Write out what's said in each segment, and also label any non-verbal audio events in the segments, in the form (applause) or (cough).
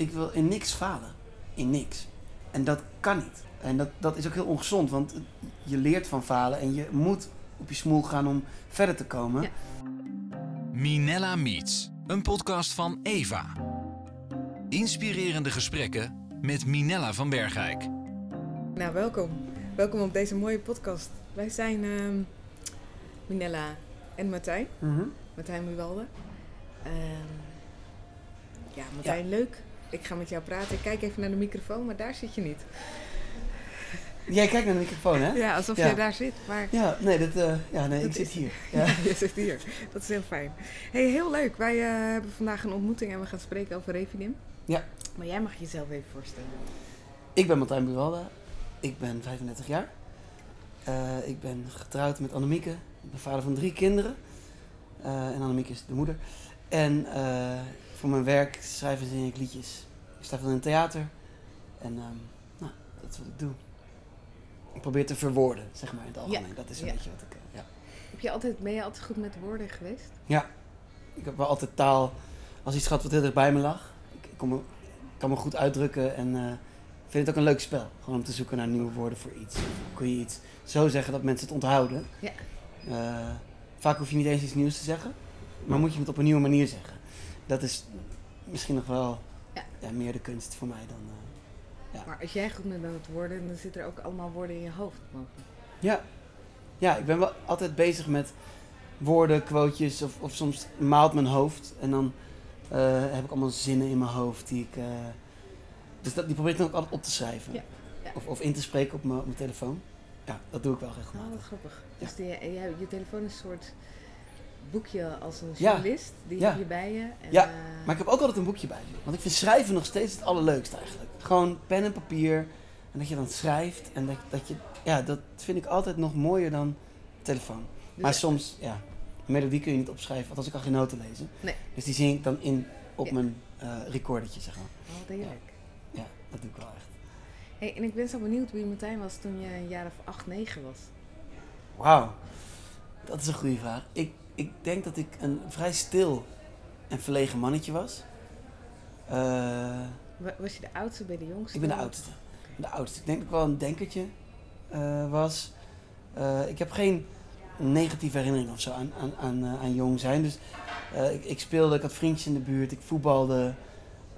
ik wil in niks falen. In niks. En dat kan niet. En dat, dat is ook heel ongezond, want je leert van falen en je moet op je smoel gaan om verder te komen. Ja. Minella Meets, een podcast van Eva. Inspirerende gesprekken met Minella van Bergijk. Nou, welkom. Welkom op deze mooie podcast. Wij zijn ehm, Minella en Martijn. Mhm. Martijn Muwalde. Ehm ja, Martijn, leuk. Ik ga met jou praten. Ik kijk even naar de microfoon, maar daar zit je niet. Jij kijkt naar de microfoon, hè? Ja, alsof Ja. jij daar zit. Maar Ja, nee, dat, eh, ja, nee ik zit is- hier. (laughs) ja. Ja. je zit hier. Dat is heel fijn. Hey, heel leuk. Wij eh, hebben vandaag een ontmoeting en we gaan spreken over Refinim. Ja. Maar jij mag jezelf even voorstellen. Ik ben Martijn Buwalda. Ik ben 35 jaar. Eh, ik ben getrouwd met Annemieke. Ik ben vader van drie kinderen. En Annemieke is de moeder. En eh, voor mijn werk schrijf en zing ik liedjes. Ik sta veel in het theater. En ehm, nou, dat is wat ik doe. Ik probeer te verwoorden, zeg maar in het algemeen. Dat is een Ja. beetje wat ik... eh, ja. Heb je altijd, ben je altijd goed met woorden geweest? Ik heb wel altijd taal als iets gehad wat heel dicht bij me lag. Ik, ik kon me, ik kan me goed uitdrukken en ik vind het ook een leuk spel. Gewoon om te zoeken naar nieuwe woorden voor iets. Kun je iets zo zeggen dat mensen het onthouden. Ja. Eh, vaak hoef je niet eens iets nieuws te zeggen, maar moet je het op een nieuwe manier zeggen. Dat is misschien nog wel Ja. ja, meer de kunst voor mij dan. eh, Ja. Maar als jij goed bent met woorden, dan zitten er ook allemaal woorden in je hoofd. mogelijk. Ja. ja, ik ben wel altijd bezig met woorden, quotejes of, of soms maalt mijn hoofd en dan eh, heb ik allemaal zinnen in mijn hoofd die ik. eh, dus dat, die probeer ik dan ook altijd op te schrijven. Ja. Of, of in te spreken op mijn, telefoon. Ja, dat doe ik wel Oh, regelmatig. grappig. Ja. Dus die, jij- je telefoon is een soort boekje als een Ja. journalist. Die Ja. heb je bij je. En, Ja, eh, Maar ik heb ook altijd een boekje bij me. Want ik vind schrijven nog steeds het allerleukste eigenlijk. Gewoon pen en papier. En dat je dan schrijft. En dat, dat je. Ja, dat vind ik altijd nog mooier dan telefoon. dus- Maar soms, ja, melodie kun je niet opschrijven, althans ik kan geen noten lezen. Nee. Dus die zing ik dan in op Ja. mijn eh recordertje, zeg maar. Oh, wat heerlijk. Ja, dat doe ik wel echt. Hey, en ik ben zo benieuwd wie Martijn was toen je een jaar of acht, negen was. Wauw, dat is een goede vraag. Ik, ik denk dat ik een vrij stil en verlegen mannetje was. Eh, Wa- Was je de oudste bij de jongste? ik ben de oudste. De oudste. Ik denk dat ik wel een denkertje eh, was. Eh, ik heb geen negatieve herinneringen of zo aan, aan, aan, aan jong zijn. Dus ik, ik speelde, ik had vriendjes in de buurt, ik voetbalde.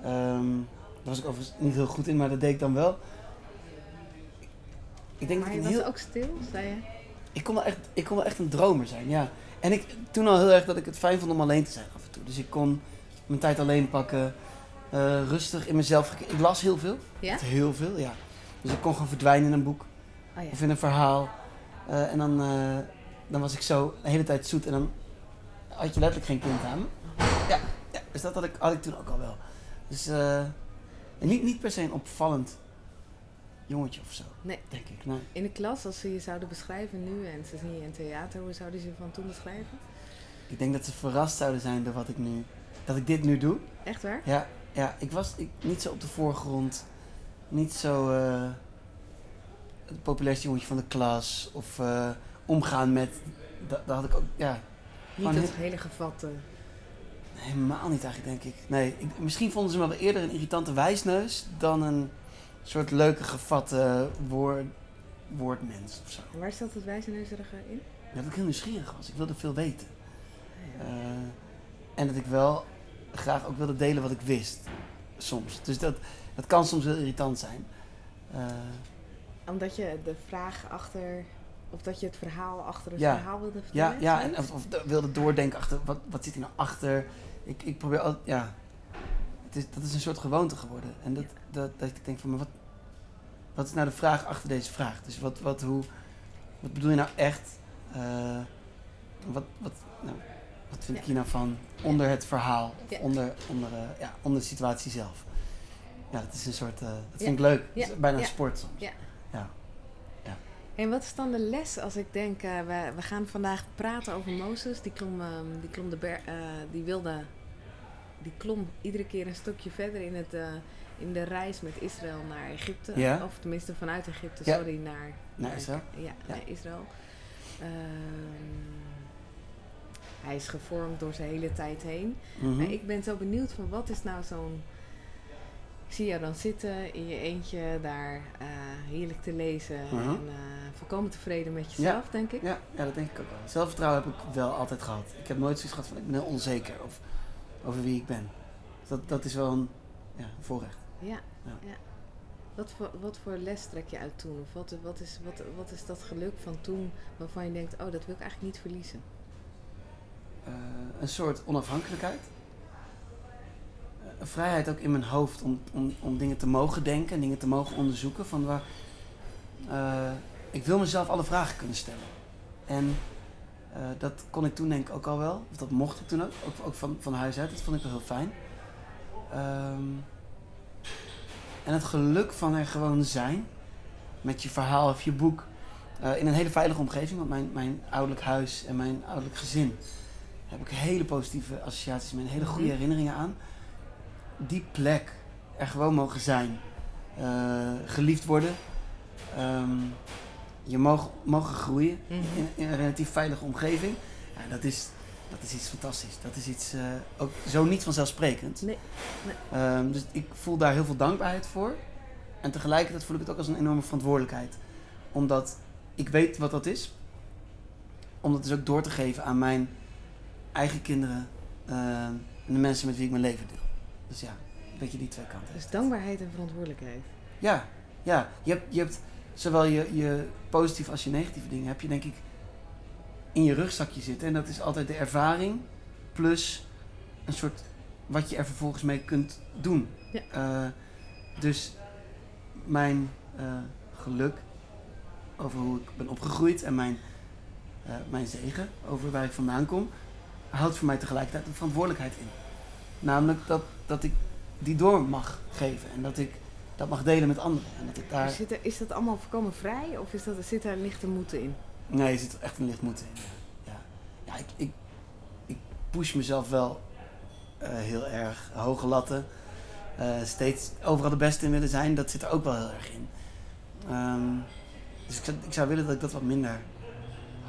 Ehm, daar was ik overigens niet heel goed in, maar dat deed ik dan wel. Ik denk Maar dat je was heel... ook stil, zei je? Ik kon, wel echt, ik kon wel echt een dromer zijn, ja. En ik toen al heel erg dat ik het fijn vond om alleen te zijn af en toe. Dus ik kon mijn tijd alleen pakken, eh, rustig in mezelf. Ik las heel veel, Ja? heel veel, ja. Dus ik kon gewoon verdwijnen in een boek Oh ja. of in een verhaal. Eh, en dan, eh, dan was ik zo de hele tijd zoet en dan had je letterlijk geen kind aan me. Ja, ja dus dat had ik, had ik toen ook al wel. Dus niet, niet per se een opvallend jongetje of zo, Nee. denk ik. Nee. In de klas, als ze je zouden beschrijven nu en ze zien je in theater, hoe zouden ze je van toen beschrijven? Ik denk dat ze verrast zouden zijn door wat ik nu, dat ik dit nu doe. Echt waar? Ja, ja ik was ik, niet zo op de voorgrond. Niet zo eh, het populairste jongetje van de klas. Of eh, omgaan met. Dat, dat had ik ook. Ja, Niet dat heel- hele gevatte. helemaal niet eigenlijk, denk ik. Nee, ik, misschien vonden ze me wel eerder een irritante wijsneus. dan een soort leuke gevatte woord, woordmens of zo. En waar zat het wijzenneuzerige in? Ja, dat ik heel nieuwsgierig was. Ik wilde veel weten. Ah, ja. Eh, en dat ik wel graag ook wilde delen wat ik wist. Soms. Dus dat, dat kan soms heel irritant zijn. Eh, Omdat je de vraag achter, of dat je het verhaal achter het Ja. verhaal wilde ja, vertellen? ja en, zoiets? of, of de- wilde doordenken achter wat, wat zit hier nou achter. Ik, ik probeer altijd, ja. Het is, dat is een soort gewoonte geworden. En dat, dat, dat ik denk van, maar wat, wat is nou de vraag achter deze vraag? Dus wat, wat, hoe, wat bedoel je nou echt? Eh, wat, wat, nou, wat vind ik hier nou van onder het verhaal? Of onder, onder, eh, ja, onder de situatie zelf? Ja, dat is een soort, eh, dat vind ik leuk. Ja. Het is bijna een sport soms. Ja. Ja. En wat is dan de les als ik denk, we, we gaan vandaag praten over Mozes. Die klom, ehm, die klom de ber, eh, die wilde, die klom iedere keer een stukje verder in, het, eh, in de reis met Israël naar Egypte. Ja. Of tenminste vanuit Egypte, Ja. sorry, naar, Naar Israël? Ja, Ja. naar Israël. Ehm, hij is gevormd door zijn hele tijd heen. Mhm. Ik ben zo benieuwd van wat is nou zo'n Ik zie jou dan zitten in je eentje daar eh, heerlijk te lezen Mhm. en eh, volkomen tevreden met jezelf, denk ik. Ja, ja, dat denk ik ook wel. Zelfvertrouwen heb ik wel altijd gehad. Ik heb nooit zoiets gehad van ik ben heel onzeker of over wie ik ben. Dat, dat is wel een, ja, voorrecht. Ja. Ja. ja. Wat, voor, wat voor les trek je uit toen? Of wat, wat, is, wat, wat is dat geluk van toen waarvan je denkt, oh, dat wil ik eigenlijk niet verliezen? Eh, een soort onafhankelijkheid. Eh, Een vrijheid ook in mijn hoofd om, om, om dingen te mogen denken en dingen te mogen onderzoeken. Van waar, eh, ik wil mezelf alle vragen kunnen stellen. En eh, dat kon ik toen denk ik ook al wel. Of dat mocht ik toen ook. Ook, ook van, van huis uit. Dat vond ik wel heel fijn. Ehm, en het geluk van er gewoon zijn. Met je verhaal of je boek. eh, in een hele veilige omgeving. Want mijn, mijn ouderlijk huis en mijn ouderlijk gezin. Daar heb ik hele positieve associaties en Hele goede Mhm. herinneringen aan. Die plek. Er gewoon mogen zijn. eh, geliefd worden. ehm, je mogen, mogen groeien Mhm. in, in een relatief veilige omgeving. Ja, dat, is, dat is iets fantastisch. Dat is iets eh, ook zo niet vanzelfsprekend. Nee, nee. Ehm, dus ik voel daar heel veel dankbaarheid voor. En tegelijkertijd voel ik het ook als een enorme verantwoordelijkheid. Omdat ik weet wat dat is. Om dat dus ook door te geven aan mijn eigen kinderen. ehm, en de mensen met wie ik mijn leven deel. Dus ja, een beetje die twee kanten. Dus dankbaarheid en verantwoordelijkheid. Ja, ja. Je hebt, je hebt zowel je, je positieve als je negatieve dingen, heb je denk ik in je rugzakje zitten. En dat is altijd de ervaring plus een soort wat je er vervolgens mee kunt doen. Ja. Eh, dus mijn eh, geluk over hoe ik ben opgegroeid en mijn, eh, mijn zegen over waar ik vandaan kom, houdt voor mij tegelijkertijd een verantwoordelijkheid in. Namelijk dat, dat ik die door mag geven en dat ik dat mag delen met anderen. En dat ik daar... Zit er, is dat allemaal voorkomen vrij of is dat, zit daar lichte moeten in? Nee, er zit echt een licht moeten in. Ja, ja ik, ik, ik push mezelf wel eh, heel erg. Hoge latten. Eh, steeds overal de beste in willen zijn, dat zit er ook wel heel erg in. Ehm, dus ik zou, ik zou willen dat ik dat wat minder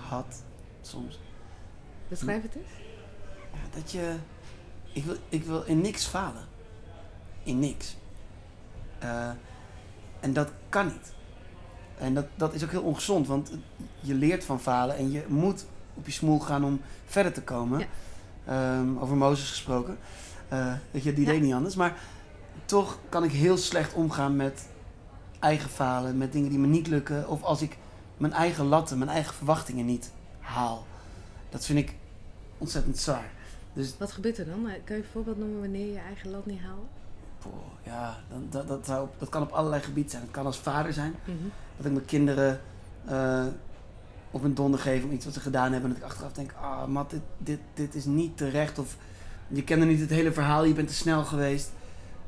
had, soms. Beschrijf het eens. Ja, dat je... Ik wil, ik wil in niks falen. In niks. Eh, en dat kan niet. En dat, dat is ook heel ongezond, want je leert van falen en je moet op je smoel gaan om verder te komen. Ja. Ehm, over Mozes gesproken. Weet je, die Ja. deed niet anders. Maar toch kan ik heel slecht omgaan met eigen falen, met dingen die me niet lukken. Of als ik mijn eigen latten, mijn eigen verwachtingen niet haal. Dat vind ik ontzettend zwaar. Dus Wat gebeurt er dan? Eh, Kan je een voorbeeld noemen wanneer je je eigen lat niet haalt? Poh, ja, dan, dat, dat, zou, op- dat kan op allerlei gebieden zijn. Het kan als vader zijn. Mhm. Dat ik mijn kinderen eh, op een donder geef om iets wat ze gedaan hebben. En dat ik achteraf denk, ah Matt, dit, dit, dit is niet terecht. Of je kende niet het hele verhaal, je bent te snel geweest.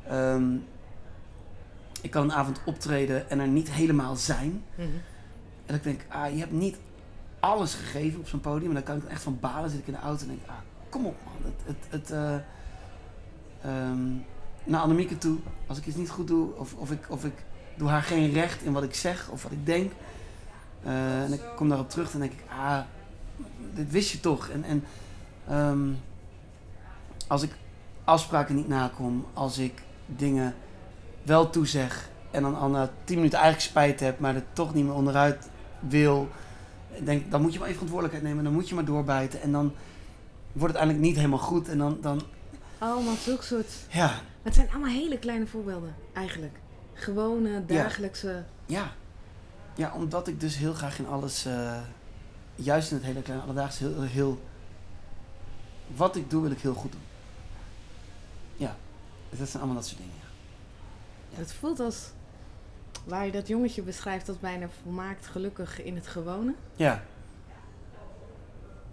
Ehm, ik kan een avond optreden en er niet helemaal zijn. Mhm. En dat ik denk, ah, je hebt niet alles gegeven op zo'n podium. En dan kan ik echt van balen. Zit ik in de auto en denk, ah, kom op man. Het, het, het, eh, ehm, naar Annemieke toe, als ik iets niet goed doe, of, of, ik, of ik doe haar geen recht in wat ik zeg of wat ik denk. Eh, en ik kom daarop terug en denk ik, ah, dit wist je toch. En, en ehm, als ik afspraken niet nakom, als ik dingen wel toezeg en dan al na tien minuten eigenlijk spijt heb, maar er toch niet meer onderuit wil, denk, dan moet je maar even verantwoordelijkheid nemen, dan moet je maar doorbijten en dan wordt het eigenlijk niet helemaal goed en dan, dan Oh, maar zulke soort... ja, Het zijn allemaal hele kleine voorbeelden, eigenlijk. Gewone, dagelijkse... Ja. Ja, omdat ik dus heel graag in alles, eh, juist in het hele kleine alledaagse, heel, heel... Wat ik doe, wil ik heel goed doen. Ja, dus dat zijn allemaal dat soort dingen. ja. Het voelt als... Waar je dat jongetje beschrijft als bijna volmaakt gelukkig in het gewone. Ja.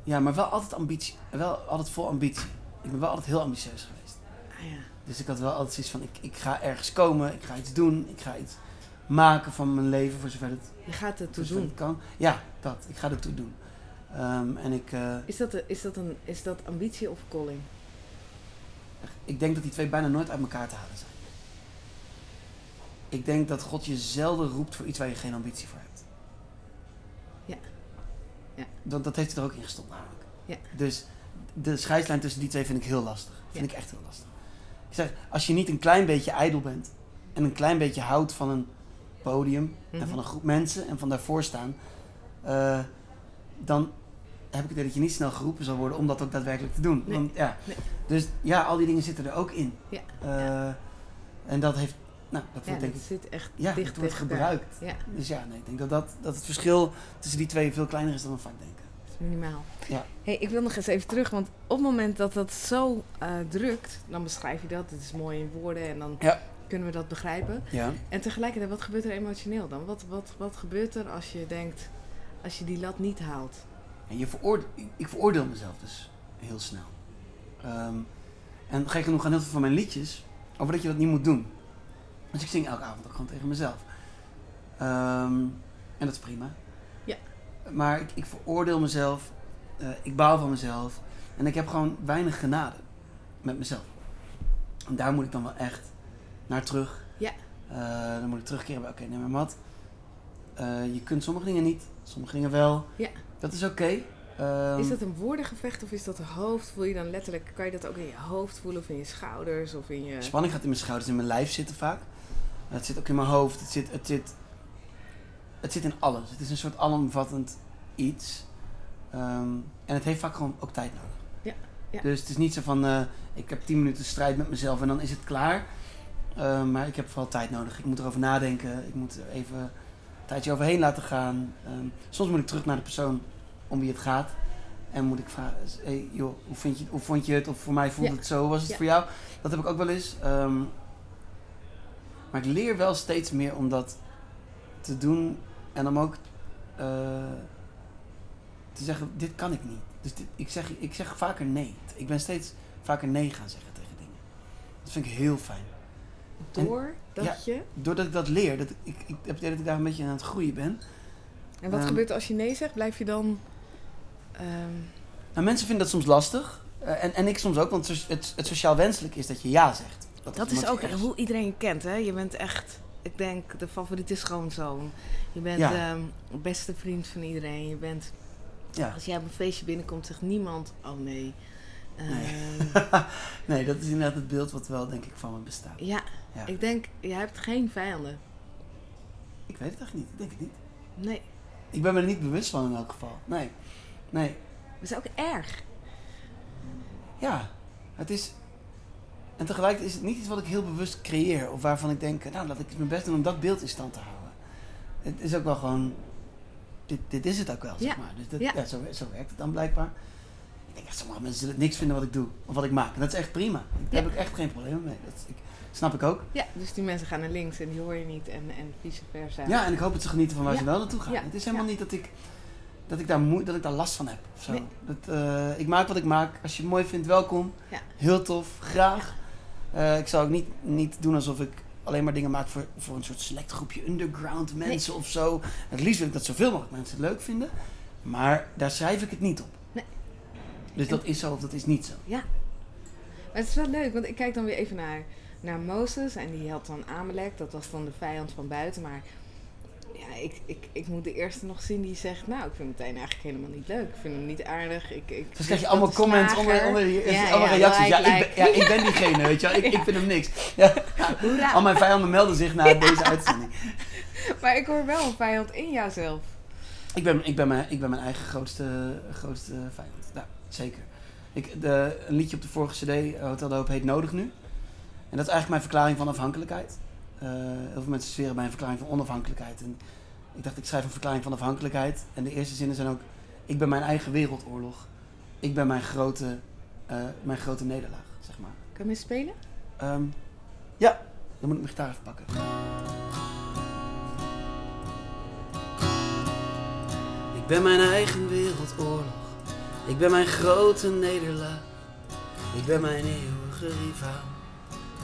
Ja, maar wel altijd ambitie. Wel altijd vol ambitie. Ik ben wel altijd heel ambitieus geweest. Ah ja. Dus ik had wel altijd zoiets van, ik, ik ga ergens komen, ik ga iets doen, ik ga iets maken van mijn leven, voor zover het, Je gaat het toe doen. het kan. Ja, dat. Ik ga er toe doen. Ehm, en ik... eh, Is dat, is, dat een, is dat ambitie of calling? Ik denk dat die twee bijna nooit uit elkaar te halen zijn. Ik denk dat God je zelden roept voor iets waar je geen ambitie voor hebt. Ja. Ja. Dat, dat heeft hij er ook in gestopt namelijk. Ja. Dus de scheidslijn tussen die twee vind ik heel lastig. Vind ik echt heel lastig. Ik zeg, als je niet een klein beetje ijdel bent en een klein beetje houdt van een podium en Mhm. van een groep mensen en van daarvoor staan, eh, dan heb ik het idee dat je niet snel geroepen zal worden om dat ook daadwerkelijk te doen. Nee. Want, ja. Nee. Dus ja, al die dingen zitten er ook in. Ja. Eh, En dat heeft, nou, dat Ja, wordt denk dat ik, zit echt ja, dicht het wordt gebruikt. Ja, Dus ja, nee, ik denk dat, dat, dat het verschil tussen die twee veel kleiner is dan we vaak denken. Is minimaal. Ja. Hey, ik wil nog eens even terug, want op het moment dat dat zo eh, drukt, dan beschrijf je dat. Het is mooi in woorden en dan Ja. kunnen we dat begrijpen. Ja. En tegelijkertijd, wat gebeurt er emotioneel dan? Wat, wat, wat gebeurt er als je denkt, als je die lat niet haalt? En je veroorde ik, veroordeel mezelf dus heel snel. Ehm, en gek genoeg gaan heel veel van mijn liedjes over dat je dat niet moet doen. Dus ik zing elke avond ook gewoon tegen mezelf. Ehm, en dat is prima. Maar ik, ik veroordeel mezelf, eh, ik baal van mezelf. En ik heb gewoon weinig genade met mezelf. En daar moet ik dan wel echt naar terug. Ja. Eh, dan moet ik terugkeren bij, oké, nee maar Mat, eh, je kunt sommige dingen niet, sommige dingen wel. Ja. Dat is oké. Ehm, Is dat een woordengevecht of is dat een hoofd? Voel je dan letterlijk, kan je dat ook in je hoofd voelen of in je schouders of in je... Spanning gaat in mijn schouders, in mijn lijf zitten vaak. Het zit ook in mijn hoofd. Het zit, het zit, het zit in alles. Het is een soort alomvattend iets. Ehm, en het heeft vaak gewoon ook tijd nodig. Ja, ja. Dus het is niet zo van, eh, ik heb 10 minuten strijd met mezelf en dan is het klaar. Ehm, maar ik heb vooral tijd nodig. Ik moet erover nadenken. Ik moet er even een tijdje overheen laten gaan. Ehm, soms moet ik terug naar de persoon om wie het gaat. En moet ik vragen, hey, joh, hoe, vind je, hoe vond je het? Of voor mij voelde Ja. het zo, hoe was het Ja. voor jou? Dat heb ik ook wel eens. Maar ik leer wel steeds meer om dat te doen. En om ook eh, te zeggen, dit kan ik niet. Dus dit, ik, zeg, ik zeg vaker nee. Ik ben steeds vaker nee gaan zeggen tegen dingen. Dat vind ik heel fijn. Door dat ja. je... Doordat ik dat leer, dat ik, ik, ik heb het idee dat ik daar een beetje aan het groeien ben. En wat Ehm, gebeurt er als je nee zegt? Blijf je dan... ehm, Nou, mensen vinden dat soms lastig. Eh, en, en ik soms ook, want het, het, sociaal wenselijk is dat je ja zegt. dat is ook hoe iedereen kent, hè? Je bent echt... Ik denk, de favoriete schoonzoon. Je bent Ja. ehm, de beste vriend van iedereen. Je bent... Ja. Als jij op een feestje binnenkomt, zegt niemand... Oh nee. Nee. Ehm, (laughs) nee, dat is inderdaad het beeld wat wel, denk ik, van me bestaat. ja, Ja. ik denk, jij hebt geen vijanden. Ik weet het echt niet. Ik denk het niet. Nee. Ik ben me er niet bewust van in elk geval. Nee. Nee. Dat is ook erg. Ja. Het is... En tegelijkertijd is het niet iets wat ik heel bewust creëer. Of waarvan ik denk, nou, laat ik mijn best doen om dat beeld in stand te houden. Het is ook wel gewoon... Dit, dit is het ook wel, zeg maar. Dus dat, Ja. ja. zo, zo werkt het dan blijkbaar. Ik denk dat sommige mensen zullen niks vinden wat ik doe. Of wat ik maak. En dat is echt prima. Daar heb ik echt geen probleem mee. Dat ik, snap ik ook. Ja, dus die mensen gaan naar links en die hoor je niet en, en vice versa. Ja, en ik hoop dat ze genieten van waar ze wel naartoe gaan. Het is helemaal niet dat ik, dat, ik daar moe, dat ik daar last van heb. of Zo. Nee. Dat, eh, ik maak wat ik maak. Als je het mooi vindt, welkom. Ja. Heel tof, graag. Eh, ik zou ook niet, niet doen alsof ik alleen maar dingen maak voor, voor een soort select groepje underground mensen of zo. Het liefst wil ik dat zoveel mogelijk mensen het leuk vinden. Maar daar schrijf ik het niet op. Nee. Dus dat is zo of dat is niet zo. Ja. Maar het is wel leuk, want ik kijk dan weer even naar, naar Mozes en die had dan Amalek, dat was dan de vijand van buiten. Maar ja, ik, ik, ik moet de eerste nog zien die zegt, nou, ik vind meteen eigenlijk helemaal niet leuk. Ik vind hem niet aardig. Ik, ik Dus krijg je allemaal comments onder, onder Ja, allemaal ja, reacties. Ja, ik ben, ja, ik ben diegene, weet je wel. Ik, ik (laughs) vind hem niks. Al mijn vijanden melden zich naar deze uitzending. (laughs) Maar ik hoor wel een vijand in jouzelf. Ik ben, ik ben, mijn, ik ben mijn eigen grootste, grootste vijand. Ja, zeker. Ik, de, een liedje op de vorige cd, Hotel de Hoop, heet Nodig Nu. En dat is eigenlijk mijn verklaring van afhankelijkheid. Eh, heel veel mensen zweren bij een verklaring van onafhankelijkheid. En ik dacht, ik schrijf een verklaring van afhankelijkheid. En de eerste zinnen zijn ook, ik ben mijn eigen wereldoorlog. Ik ben mijn grote, eh, mijn grote nederlaag, zeg maar. Kan je mee spelen? Ehm, ja, dan moet ik mijn gitaar even pakken. Ik ben mijn eigen wereldoorlog. Ik ben mijn grote nederlaag. Ik ben mijn eeuwige rivaal.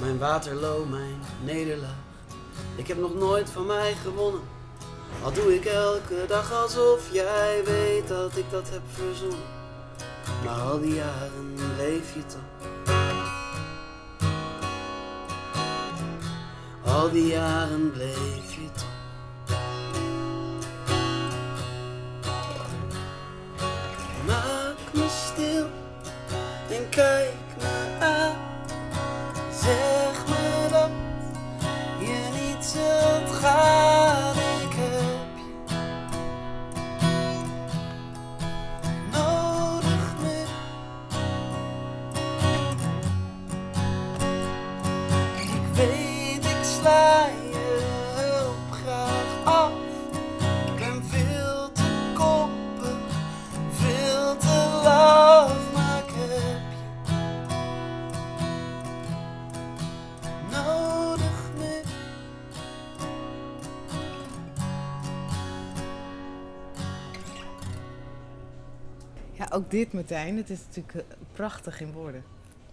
Mijn Waterloo, mijn nederlaag. Ik heb nog nooit van mij gewonnen. Al doe ik elke dag alsof jij weet dat ik dat heb verzonnen. Maar al die jaren leef je toch. Al die jaren bleef je toch. Maak me stil en kijk Ja, ook dit Martijn, het is natuurlijk eh, prachtig in woorden.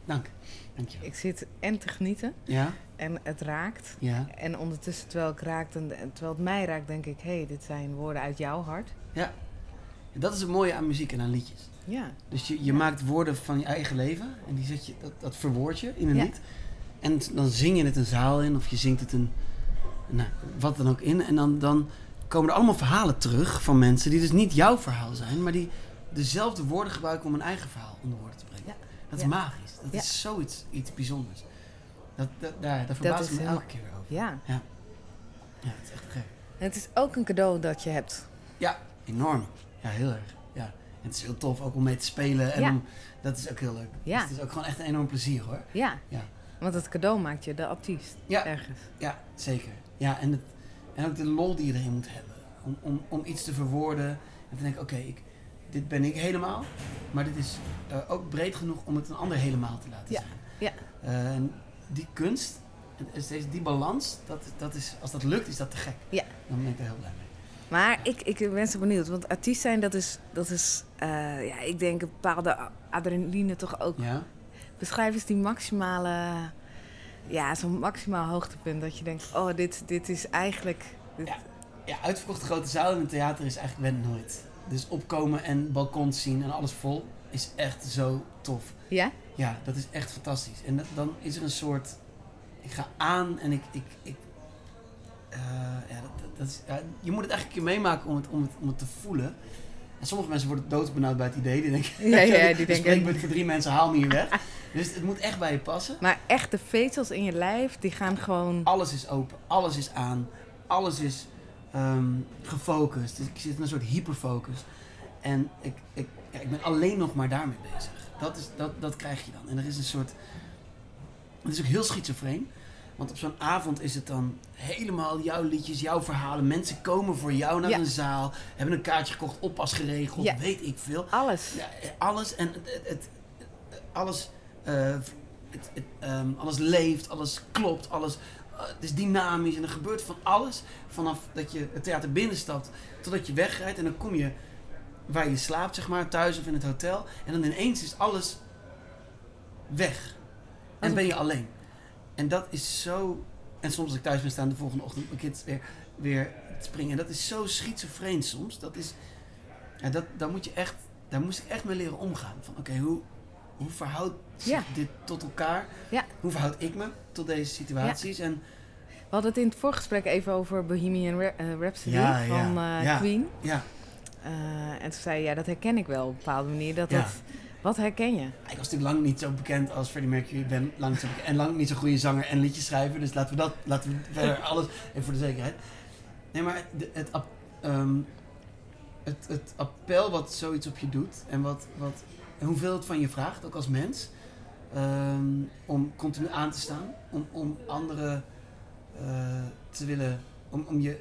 Dank, dank je. Ik zit en te genieten Ja, en het raakt. ja, En ondertussen, terwijl, ik raakt en, en terwijl het mij raakt, denk ik... hé, hey, dit zijn woorden uit jouw hart. ja. En dat is het mooie aan muziek en aan liedjes. Ja, Dus je, je Ja. maakt woorden van je eigen leven en die zet je, dat, dat verwoord je in een Ja. lied. En dan zing je het een zaal in of je zingt het een, nou, wat dan ook in. En dan, dan komen er allemaal verhalen terug van mensen die dus niet jouw verhaal zijn, maar die dezelfde woorden gebruiken om een eigen verhaal onder woorden te brengen. Ja. Dat is Ja. magisch. Dat Ja. is zoiets iets bijzonders. Dat, dat, daar, daar verbaas is ik me elke keer over. ja. Ja, het is echt gek. En het is ook een cadeau dat je hebt. Ja, enorm. Ja, heel erg. Ja. En het is heel tof ook om mee te spelen. En Ja. om, dat is ook heel leuk. Ja. Dus het is ook gewoon echt een enorm plezier hoor. Ja. Ja. Want het cadeau maakt je de artiest. Ja. Ergens. Ja, zeker. Ja, en, het, en ook de lol die je erin moet hebben. Om, om, om iets te verwoorden. En te denken, oké, ik dit ben ik helemaal. Maar dit is eh, ook breed genoeg om het een ander helemaal te laten Ja, zijn. ja. Die kunst, die balans, dat, dat is, als dat lukt, is dat te gek. Ja. Dan ben ik er heel blij mee. Maar ik, ik ben zo benieuwd, want artiest zijn, dat is, dat is eh, ja, ik denk een bepaalde adrenaline toch ook. Ja? Beschrijf eens die maximale, ja, zo'n maximaal hoogtepunt. Dat je denkt, oh, dit, dit is eigenlijk... Dit, Ja. Ja, uitverkochte grote zaal in een theater is eigenlijk wend nooit. Dus opkomen en balkons zien en alles vol is echt zo tof. ja? Ja, dat is echt fantastisch. En dat- dan is er een soort. Ik ga aan en ik. ik, ik eh, ja, dat, dat- is, ja, je moet het eigenlijk een keer meemaken om het, om, het, om het te voelen. En sommige mensen worden doodbenauwd bij het idee. Die denken, Ja, ja, (laughs) die "Ik denken- met voor drie mensen, haal me hier weg. dus het moet echt bij je passen. Maar echt de vezels in je lijf, die gaan gewoon... Alles is open, alles is aan, alles is ehm, gefocust. Dus ik zit in een soort hyperfocus. En ik, ik, ja, ik ben alleen nog maar daarmee bezig. Dat, is, dat, dat krijg je dan. En er is een soort. Het is ook heel schizofreen. Want op zo'n avond is het dan helemaal jouw liedjes, jouw verhalen. Mensen komen voor jou naar Ja. een zaal, hebben een kaartje gekocht, oppas geregeld, Ja. weet ik veel. Alles. Ja, eh, alles en het, het, het- alles, eh, het, het, ehm, alles leeft, alles klopt, alles eh, het is dynamisch en er gebeurt van alles vanaf dat je het theater binnenstapt totdat je wegrijdt en dan kom je waar je slaapt zeg maar thuis of in het hotel en dan ineens is alles weg en ben je alleen en dat is zo en soms als ik thuis ben staan de volgende ochtend mijn kids weer weer te springen en dat is zo schizofreen soms dat is ja, dat, daar moet je echt, daar moest ik echt mee leren omgaan. Van oké, hoe, hoe verhoudt zich Ja. dit tot elkaar? Ja. Hoe verhoud ik me tot deze situaties? En We hadden het in het voorgesprek even over Bohemian Ra- eh, Rhapsody Ja, van eh. Queen. ja, Eh, en toen zei je, ja, dat herken ik wel op een bepaalde manier. Dat het, wat herken je? ik was natuurlijk lang niet zo bekend als Freddie Mercury. Ik ben lang zo bekend, en lang niet zo'n goede zanger en liedjeschrijver. Dus laten we dat, laten we verder (laughs) alles, even voor de zekerheid. Nee, maar het, ehm, het, het appel wat zoiets op je doet en wat, wat, en hoeveel het van je vraagt, ook als mens, ehm, om continu aan te staan, om, om anderen eh, te willen, om, om je,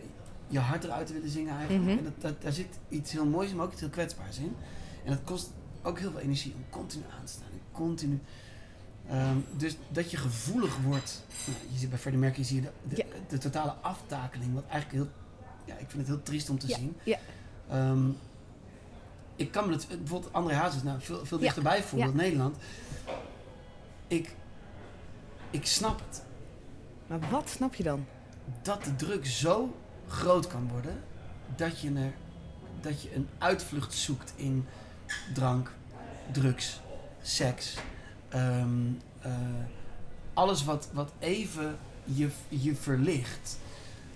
je hart eruit te willen zingen eigenlijk. Mhm. En dat, dat, daar zit iets heel moois, maar ook iets heel kwetsbaars in. En dat kost ook heel veel energie om continu aan te staan. Continu. Ehm, dus dat je gevoelig wordt. Nou, je ziet bij Freddie Mercury zie je de, de, Ja. de totale aftakeling. Wat eigenlijk heel. Ja, ik vind het heel triest om te Ja, zien. ja. Ehm, ik kan me het bijvoorbeeld André Hazes nou veel, veel dichterbij voelen dan Nederland. Ik, ik snap het. Maar wat snap je dan? Dat de druk zo groot kan worden dat je, er, dat je een uitvlucht zoekt in drank, drugs, seks. ehm, eh, alles wat, wat even je, je verlicht.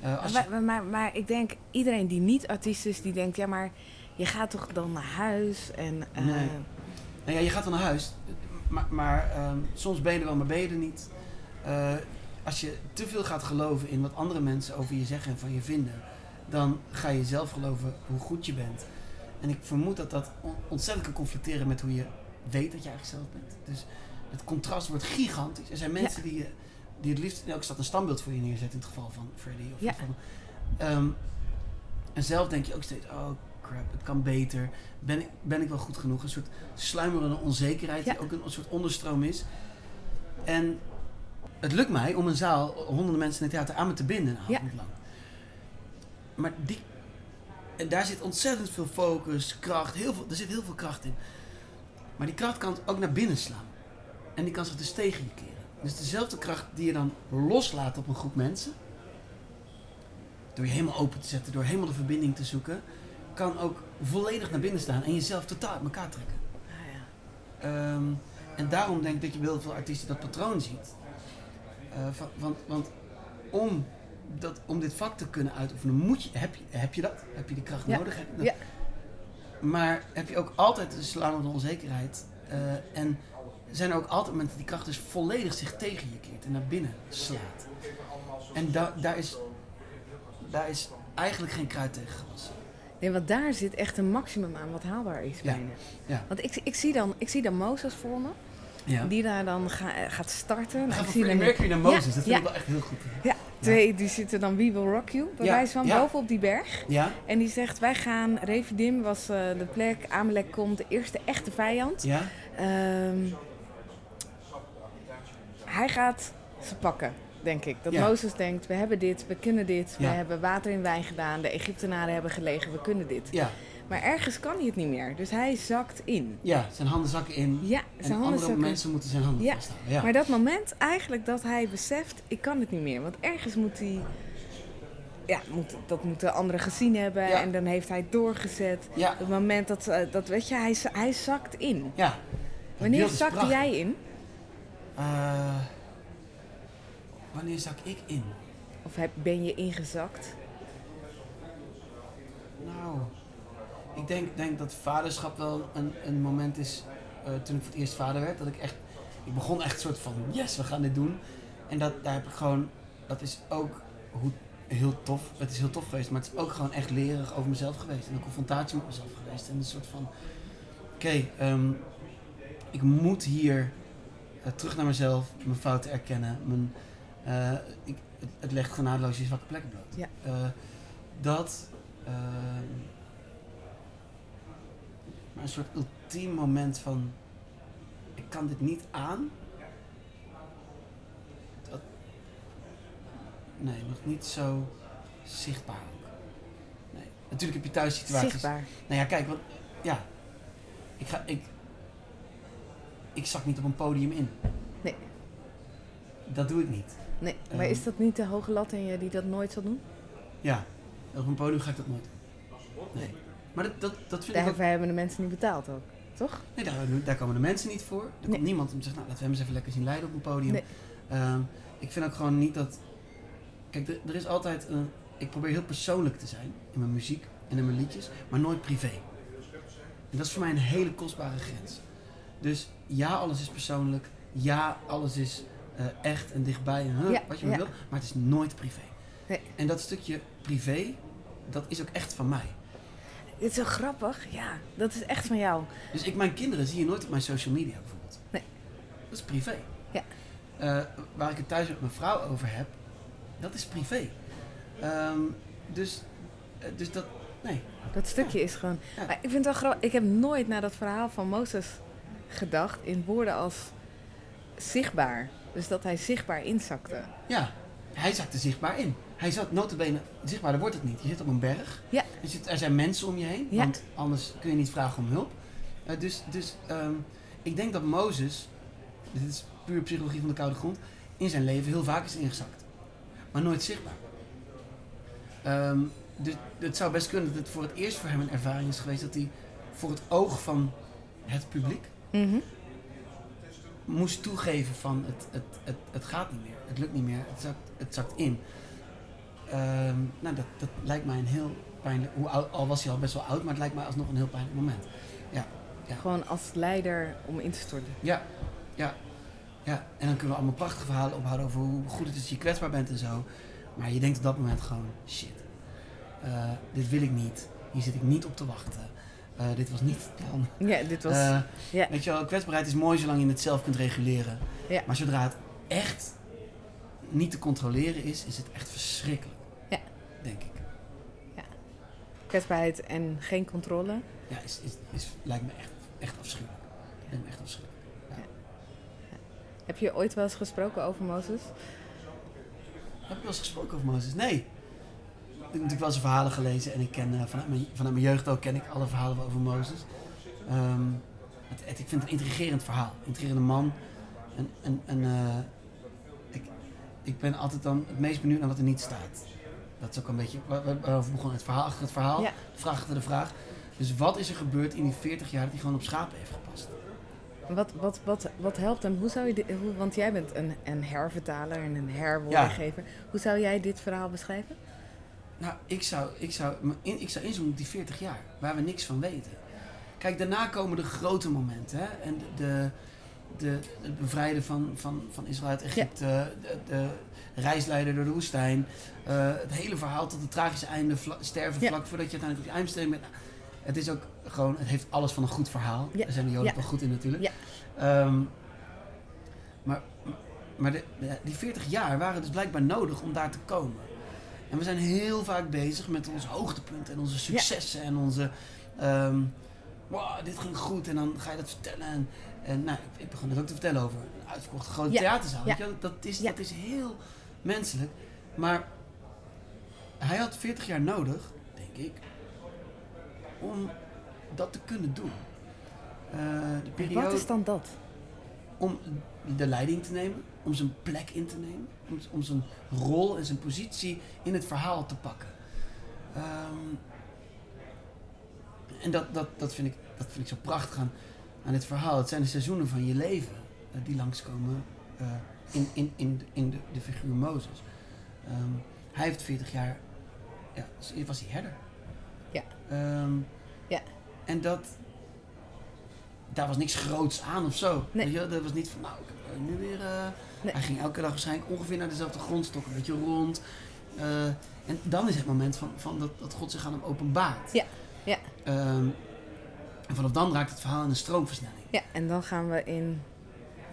Eh, als je- Maar, maar, maar, ik denk, iedereen die niet artiest is, die denkt, ja, maar je gaat toch dan naar huis en... eh, Nee. Nou ja, je gaat dan naar huis, maar, maar ehm, soms ben je er wel, maar ben je er niet. Eh, als je te veel gaat geloven in wat andere mensen over je zeggen en van je vinden, dan ga je zelf geloven hoe goed je bent. En ik vermoed dat dat on- ontzettend kan conflicteren met hoe je weet dat je eigenlijk zelf bent. Dus het contrast wordt gigantisch. Er zijn mensen die die het liefst in elke stad een standbeeld voor je neerzet in het geval van Freddy. Of Ja. van, Ehm, en zelf denk je ook steeds, oh crap, het kan beter. Ben ik, ben ik wel goed genoeg? Een soort sluimerende onzekerheid die ook een, een soort onderstroom is. En het lukt mij om een zaal, honderden mensen in het theater aan me te binden een Ja. avond lang. Maar die, en daar zit ontzettend veel focus, kracht, heel veel, er zit heel veel kracht in. Maar die kracht kan ook naar binnen slaan. En die kan zich dus tegen je keren. Dus dezelfde kracht die je dan loslaat op een groep mensen, door je helemaal open te zetten, door helemaal de verbinding te zoeken, kan ook volledig naar binnen staan en jezelf totaal uit elkaar trekken. Ah, ja. Ehm, en daarom denk ik dat je bij heel veel artiesten dat patroon ziet. Eh, van, want, want om, dat, om dit vak te kunnen uitoefenen, moet je, heb, je, heb je dat? Heb je die kracht Ja. nodig? Heb dat? Ja. Maar heb je ook altijd de slaande onzekerheid. eh, en zijn er ook altijd momenten dat die kracht dus volledig zich tegen je keert en naar binnen slaat. En da, daar, is, daar is eigenlijk geen kruid tegen gewassen. Nee, want daar zit echt een maximum aan wat haalbaar is Ja. bijna. Ja. Want ik, ik, zie dan, ik zie dan Mozes voor me, Ja. die daar dan ga- gaat starten. Nou, ik zie Freddie dan- Mercury naar Moses, Ja, dat vind ja. ik wel echt heel goed. Ja, twee die zitten dan We Will Rock You, bij Ja, wijze van, ja. boven op die berg. Ja? En die zegt, wij gaan, Revidim was eh, de plek, Amalek komt, de eerste echte vijand. Ja? Ehm, hij gaat ze pakken, denk ik. Dat Ja. Mozes denkt, we hebben dit, we kunnen dit. Ja. We hebben water in wijn gedaan, de Egyptenaren hebben gelegen, we kunnen dit. Ja. Maar ergens kan hij het niet meer, dus hij zakt in. Ja, zijn handen zakken in. Ja, En zijn handen andere zakken. mensen moeten zijn handen Ja, vasthouden. Ja. Maar dat moment eigenlijk dat hij beseft, ik kan het niet meer. Want ergens moet hij... Ja, moet, dat moeten anderen gezien hebben. Ja. En dan heeft hij doorgezet. ja. Het moment dat, eh, dat weet je, hij, hij zakt in. ja. Wanneer zakte jij in? Eh, wanneer zak ik in? Of heb, ben je ingezakt? Nou, ik denk, denk dat vaderschap wel een, een moment is, eh, toen ik voor het eerst vader werd, dat ik echt, ik begon echt een soort van, yes, we gaan dit doen. En dat, daar heb ik gewoon, dat is ook hoe, heel tof, het is heel tof geweest, maar het is ook gewoon echt lerig over mezelf geweest. En een confrontatie met mezelf geweest. En een soort van, oké, ehm, ik moet hier eh, terug naar mezelf, mijn fouten erkennen. Mijn, eh, ik, het, het legt genadeloos je zwakke plekken bloot. Ja. Eh, dat, ehm, maar een soort ultiem moment van, ik kan dit niet aan. Dat, nee, nog niet zo zichtbaar. Nee. Natuurlijk heb je thuis situaties. Zichtbaar. Nou ja, kijk, want, ja, ik ga, ik, ik zak niet op een podium in. Nee. Dat doe ik niet. Nee, maar Ehm. is dat niet de hoge lat in je die dat nooit zal doen? Ja, op een podium ga ik dat nooit doen. Nee. Maar dat, dat, dat vind ik ook... Daarvoor hebben de mensen niet betaald ook, toch? Nee, daar, daar komen de mensen niet voor. Er Nee. komt niemand om te zeggen, nou, laten we hem eens even lekker zien leiden op een podium. Nee. Ehm, ik vind ook gewoon niet dat... Kijk, er, er is altijd een... Ik probeer heel persoonlijk te zijn in mijn muziek en in mijn liedjes, maar nooit privé. En dat is voor mij een hele kostbare grens. Dus ja, alles is persoonlijk. Ja, alles is eh, echt en dichtbij en huh, Ja, wat je maar wil. Maar het is nooit privé. Nee. En dat stukje privé, dat is ook echt van mij. Dit is zo grappig. Ja, dat is echt van jou. Dus ik, mijn kinderen zie je nooit op mijn social media bijvoorbeeld. Nee. Dat is privé. Ja. Eh, waar ik het thuis met mijn vrouw over heb, dat is privé. Ehm, dus, eh, dus dat, nee. Dat stukje is gewoon... Ja. Maar ik vind het wel grappig. Ik heb nooit naar dat verhaal van Mozes gedacht in woorden als zichtbaar. Dus dat hij zichtbaar inzakte. Ja, hij zakt er zichtbaar in. Hij zat notabene, zichtbaar, daar wordt het niet. Je zit op een berg. Ja. Er, zit, er zijn mensen om je heen, Ja. want anders kun je niet vragen om hulp. Eh, dus dus ehm, ik denk dat Mozes, dit is puur psychologie van de koude grond, in zijn leven heel vaak is ingezakt. Maar nooit zichtbaar. Ehm, dus het zou best kunnen dat het voor het eerst voor hem een ervaring is geweest dat hij voor het oog van het publiek Mhm. Moest toegeven van het, het, het, het gaat niet meer, het lukt niet meer, het zakt, het zakt in. Ehm, nou, dat, dat lijkt mij een heel pijnlijk, hoe oud, al was hij al best wel oud, maar het lijkt mij alsnog een heel pijnlijk moment. Gewoon als leider om in te storten. Ja, ja, ja. En dan kunnen we allemaal prachtige verhalen ophouden over hoe goed het is dat je kwetsbaar bent en zo. Maar je denkt op dat moment gewoon, shit, eh, dit wil ik niet, hier zit ik niet op te wachten. Eh, dit was niet het plan. Ja, dit was... Eh, ja. Weet je wel, kwetsbaarheid is mooi zolang je het zelf kunt reguleren. Ja. Maar zodra het echt niet te controleren is, is het echt verschrikkelijk. Ja. Denk ik. Kwetsbaarheid en geen controle. Ja, is, is, is, lijkt me echt, echt afschuwelijk. Lijkt me echt afschuwelijk. Heb je ooit wel eens gesproken over Mozes? Heb ik wel eens gesproken over Mozes? Nee. Ik heb natuurlijk wel zijn verhalen gelezen en ik ken eh, vanuit, mijn, vanuit mijn jeugd ook ken ik alle verhalen over Mozes. Ehm, het, het- ik vind het een intrigerend verhaal. Intrigerende man. En, en, en eh, ik, ik ben altijd dan het meest benieuwd naar wat er niet staat. Dat is ook een beetje waar- waar- waarover begon het verhaal achter het verhaal. Ja. De vraag achter de vraag. Dus wat is er gebeurd in die 40 jaar dat hij gewoon op schapen heeft gepast? Wat, wat, wat, wat helpt hem? Hoe zou je dit, hoe, want jij bent een, een hervertaler en een herwoordengever. Hoe zou jij dit verhaal beschrijven? Nou, ik zou, ik zou, in, ik zou inzoomen op die 40 jaar, waar we niks van weten. Kijk, daarna komen de grote momenten. Hè? En de, de, het bevrijden van, van, van Israël uit Egypte, de, de reisleider door de woestijn. eh, het hele verhaal tot het tragische einde, vla- sterven Ja. vlak voordat je uiteindelijk op je eindbestemming bent. Het is ook gewoon, het heeft alles van een goed verhaal. Ja. Daar zijn de Joden wel goed in natuurlijk. Ja. Ehm, maar maar de- die 40 jaar waren dus blijkbaar nodig om daar te komen. En we zijn heel vaak bezig met onze hoogtepunten en onze successen en onze... ehm, wow, dit ging goed en dan ga je dat vertellen. En, en nou, ik, ik begon het ook te vertellen over een uitverkochte grote theaterzaal. Weet je? Dat, is, dat is heel menselijk. Maar hij had 40 jaar nodig, denk ik, om dat te kunnen doen. Eh, de periode Wat is dan dat? om de leiding te nemen, om zijn plek in te nemen, om, om zijn rol en zijn positie in het verhaal te pakken. Ehm, en dat, dat, dat, vind ik, dat vind ik zo prachtig aan, aan dit verhaal. Het zijn de seizoenen van je leven eh, die langskomen eh, in, in, in, de- in de, de figuur Mozes. Ehm, hij heeft 40 jaar, ja, was hij herder. Ja. Ehm, Ja. En dat, daar was niks groots aan of zo. Nee. Weet je, wel? dat was niet van, nou, ik nu weer... eh, Nee. Hij ging elke dag waarschijnlijk ongeveer naar dezelfde grondstok, een beetje rond. Eh, en dan is het moment van, van dat, dat God zich aan hem openbaart. Ja, ja. Ehm, en vanaf dan raakt het verhaal in een stroomversnelling. Ja, en dan gaan we in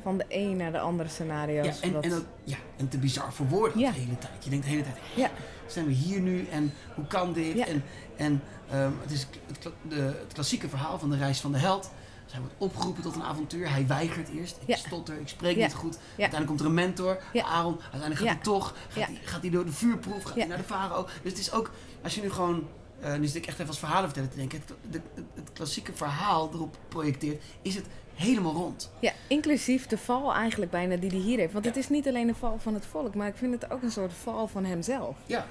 van de een naar de andere scenario's. Ja, en, en, ja, en te bizar voor woorden Ja. de hele tijd. Je denkt de hele tijd, Ja. zijn we hier nu en hoe kan dit? Ja. En, en ehm, het is het, de, het klassieke verhaal van de reis van de held. Hij wordt opgeroepen tot een avontuur. Hij weigert eerst. Ik stotter, ik spreek niet goed. Uiteindelijk komt er een mentor. Aaron. Uiteindelijk gaat hij toch. Gaat, hij, gaat hij door de vuurproef, gaat hij naar de farao. Dus het is ook, als je nu gewoon... eh, nu zit ik echt even als verhalen vertellen te denken. Het, de- klassieke verhaal erop projecteert, is het helemaal rond. Ja, inclusief de val eigenlijk bijna die hij hier heeft. Want Ja. het is niet alleen een val van het volk, maar ik vind het ook een soort val van hemzelf. Ja,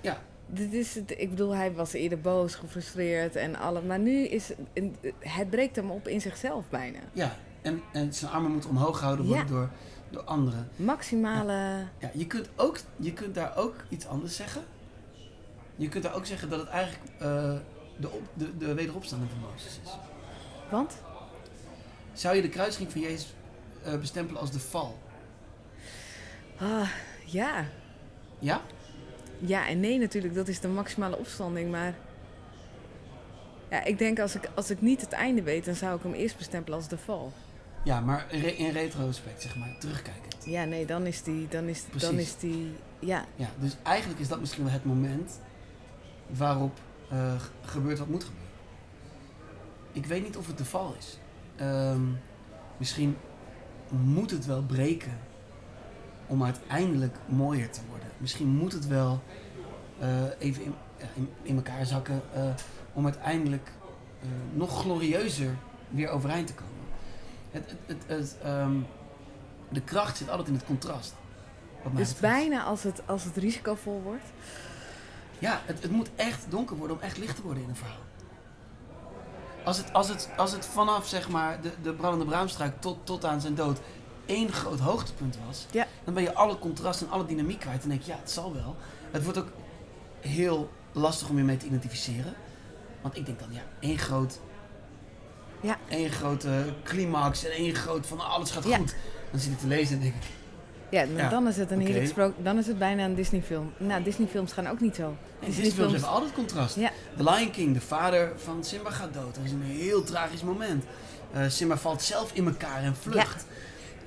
ja. Dit is het, ik bedoel, hij was eerder boos, gefrustreerd en alles. Maar nu is het- het breekt hem op in zichzelf bijna. ja. En, en zijn armen moeten omhoog gehouden worden Ja. door, door anderen. Maximale. Ja, je kunt, ook, je kunt daar ook iets anders zeggen. Je kunt daar ook zeggen dat het eigenlijk eh, de, op, de, de wederopstanding van Mozes is. Want? Zou je de kruising van Jezus eh, bestempelen als de val? Ah, ja. Ja? Ja en nee natuurlijk, dat is de maximale opstanding. Maar ja, ik denk als ik, als ik niet het einde weet, dan zou ik hem eerst bestempelen als de val. Ja, maar re- in retrospect, zeg maar, terugkijkend. Ja, nee, dan is die, dan is, dan is die, ja, Ja, dus eigenlijk is dat misschien wel het moment waarop eh, gebeurt wat moet gebeuren. Ik weet niet of het de val is. Ehm, misschien moet het wel breken om uiteindelijk mooier te worden. Misschien moet het wel eh, even in, ja, in, in elkaar zakken eh, om uiteindelijk eh, nog glorieuzer weer overeind te komen. Het, het, het, ehm, de kracht zit altijd in het contrast. Dus bijna als het, als het risicovol wordt. Ja, het, het moet echt donker worden om echt licht te worden in een verhaal. Als het, als het, als het vanaf zeg maar, de, de brandende braamstruik tot, tot aan zijn dood één groot hoogtepunt was, Ja. dan ben je alle contrast en alle dynamiek kwijt. En denk je, ja, het zal wel. Het wordt ook heel lastig om je mee te identificeren. Want ik denk dan, ja, één groot. Ja. één grote climax en één groot van alles gaat Ja. goed. Dan zit ik te lezen en denk ik, Ja, dan- Ja, dan is het een heerlijk sprook. Dan is het bijna een Disney-film. Nou, Disney-films gaan ook niet zo. Nee, Disney films hebben altijd contrast. Ja. The Lion King, de vader van Simba gaat dood. Dat is een heel tragisch moment. Eh, Simba valt zelf in elkaar en vlucht.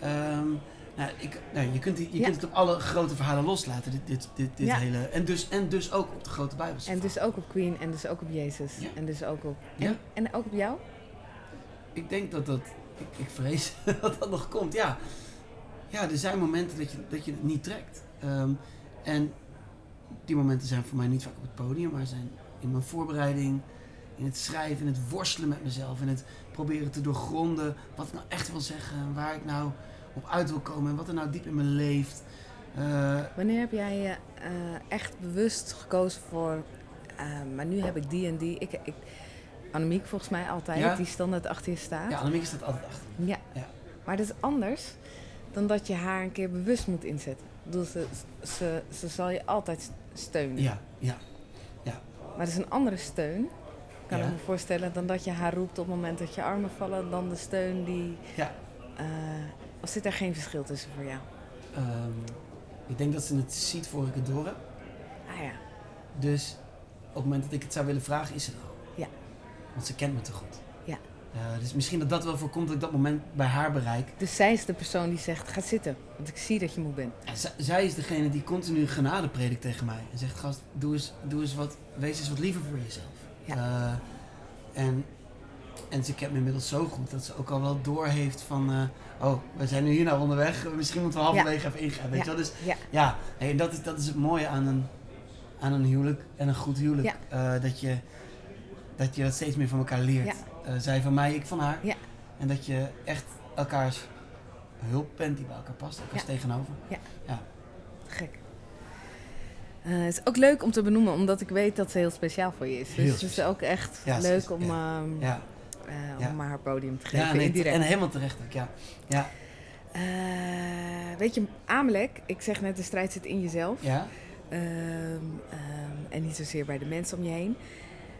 Ehm, nou ik, nou, je kunt, die- je Ja. kunt het op alle grote verhalen loslaten, dit, dit, dit, dit Ja. hele... En dus, en dus ook op de grote Bijbelse En dus ook op Queen en dus ook op Jezus. Ja. En dus ook op... Ja. En, en ook op jou? Ik denk dat dat... Ik, ik vrees (laughs) dat dat nog komt, ja. Ja, er zijn momenten dat je, dat je het niet trekt. Ehm, en die momenten zijn voor mij niet vaak op het podium, maar zijn in mijn voorbereiding, in het schrijven, in het worstelen met mezelf, in het proberen te doorgronden wat ik nou echt wil zeggen, en waar ik nou op uit wil komen en wat er nou diep in me leeft. Eh, Wanneer heb jij je eh, echt bewust gekozen voor... eh, maar nu heb ik die en die. Ik, ik, Annemiek volgens mij altijd, Ja. die standaard achter je staat. ja, Annemiek staat altijd achter. Ja. Ja. Maar dat is anders dan dat je haar een keer bewust moet inzetten. Bedoel, ze, ze, ze zal je altijd steunen. Ja, ja, Maar het is een andere steun, kan Ja. ik me voorstellen, dan dat je haar roept op het moment dat je armen vallen, dan de steun die. Ja. Of zit er geen verschil tussen voor jou? Ehm, ik denk dat ze het ziet voor ik het door heb. Ah ja. Dus op het moment dat ik het zou willen vragen, is ze er al. Ja. Want ze kent me te goed. Ja. Dus misschien dat dat wel voorkomt dat ik dat moment bij haar bereik. Dus zij is de persoon die zegt: ga zitten, want ik zie dat je moe bent. Zij is degene die continu genade predikt tegen mij. En zegt, gast, doe eens, doe eens wat, wees eens wat liever voor jezelf. Ja. Eh, en, en ze kent me inmiddels zo goed dat ze ook al wel door heeft van... eh, oh, we zijn nu hier nou onderweg. Misschien moeten we halverwege even ingrijpen. Weet Ja. je wel? Dus Ja. ja, dat, is, dat is het mooie aan een, aan een huwelijk en een goed huwelijk. Eh, dat, je, dat je dat steeds meer van elkaar leert. Ja. Eh, zij van mij, ik van haar. Ja. En dat je echt elkaars hulp bent die bij elkaar past. Elkaars Ja. tegenover. Gek. Eh, het is ook leuk om te benoemen, omdat ik weet dat ze heel speciaal voor je is. Dus het is ook echt Ja, leuk is- om, ehm, Ja, eh, Ja. Om haar podium te geven. ja nee, indirect. en helemaal terecht ook, ja. ja. Eh, weet je, Amalek, ik zeg net, de strijd zit in jezelf. Ja, Ehm, ehm, en niet zozeer bij de mensen om je heen.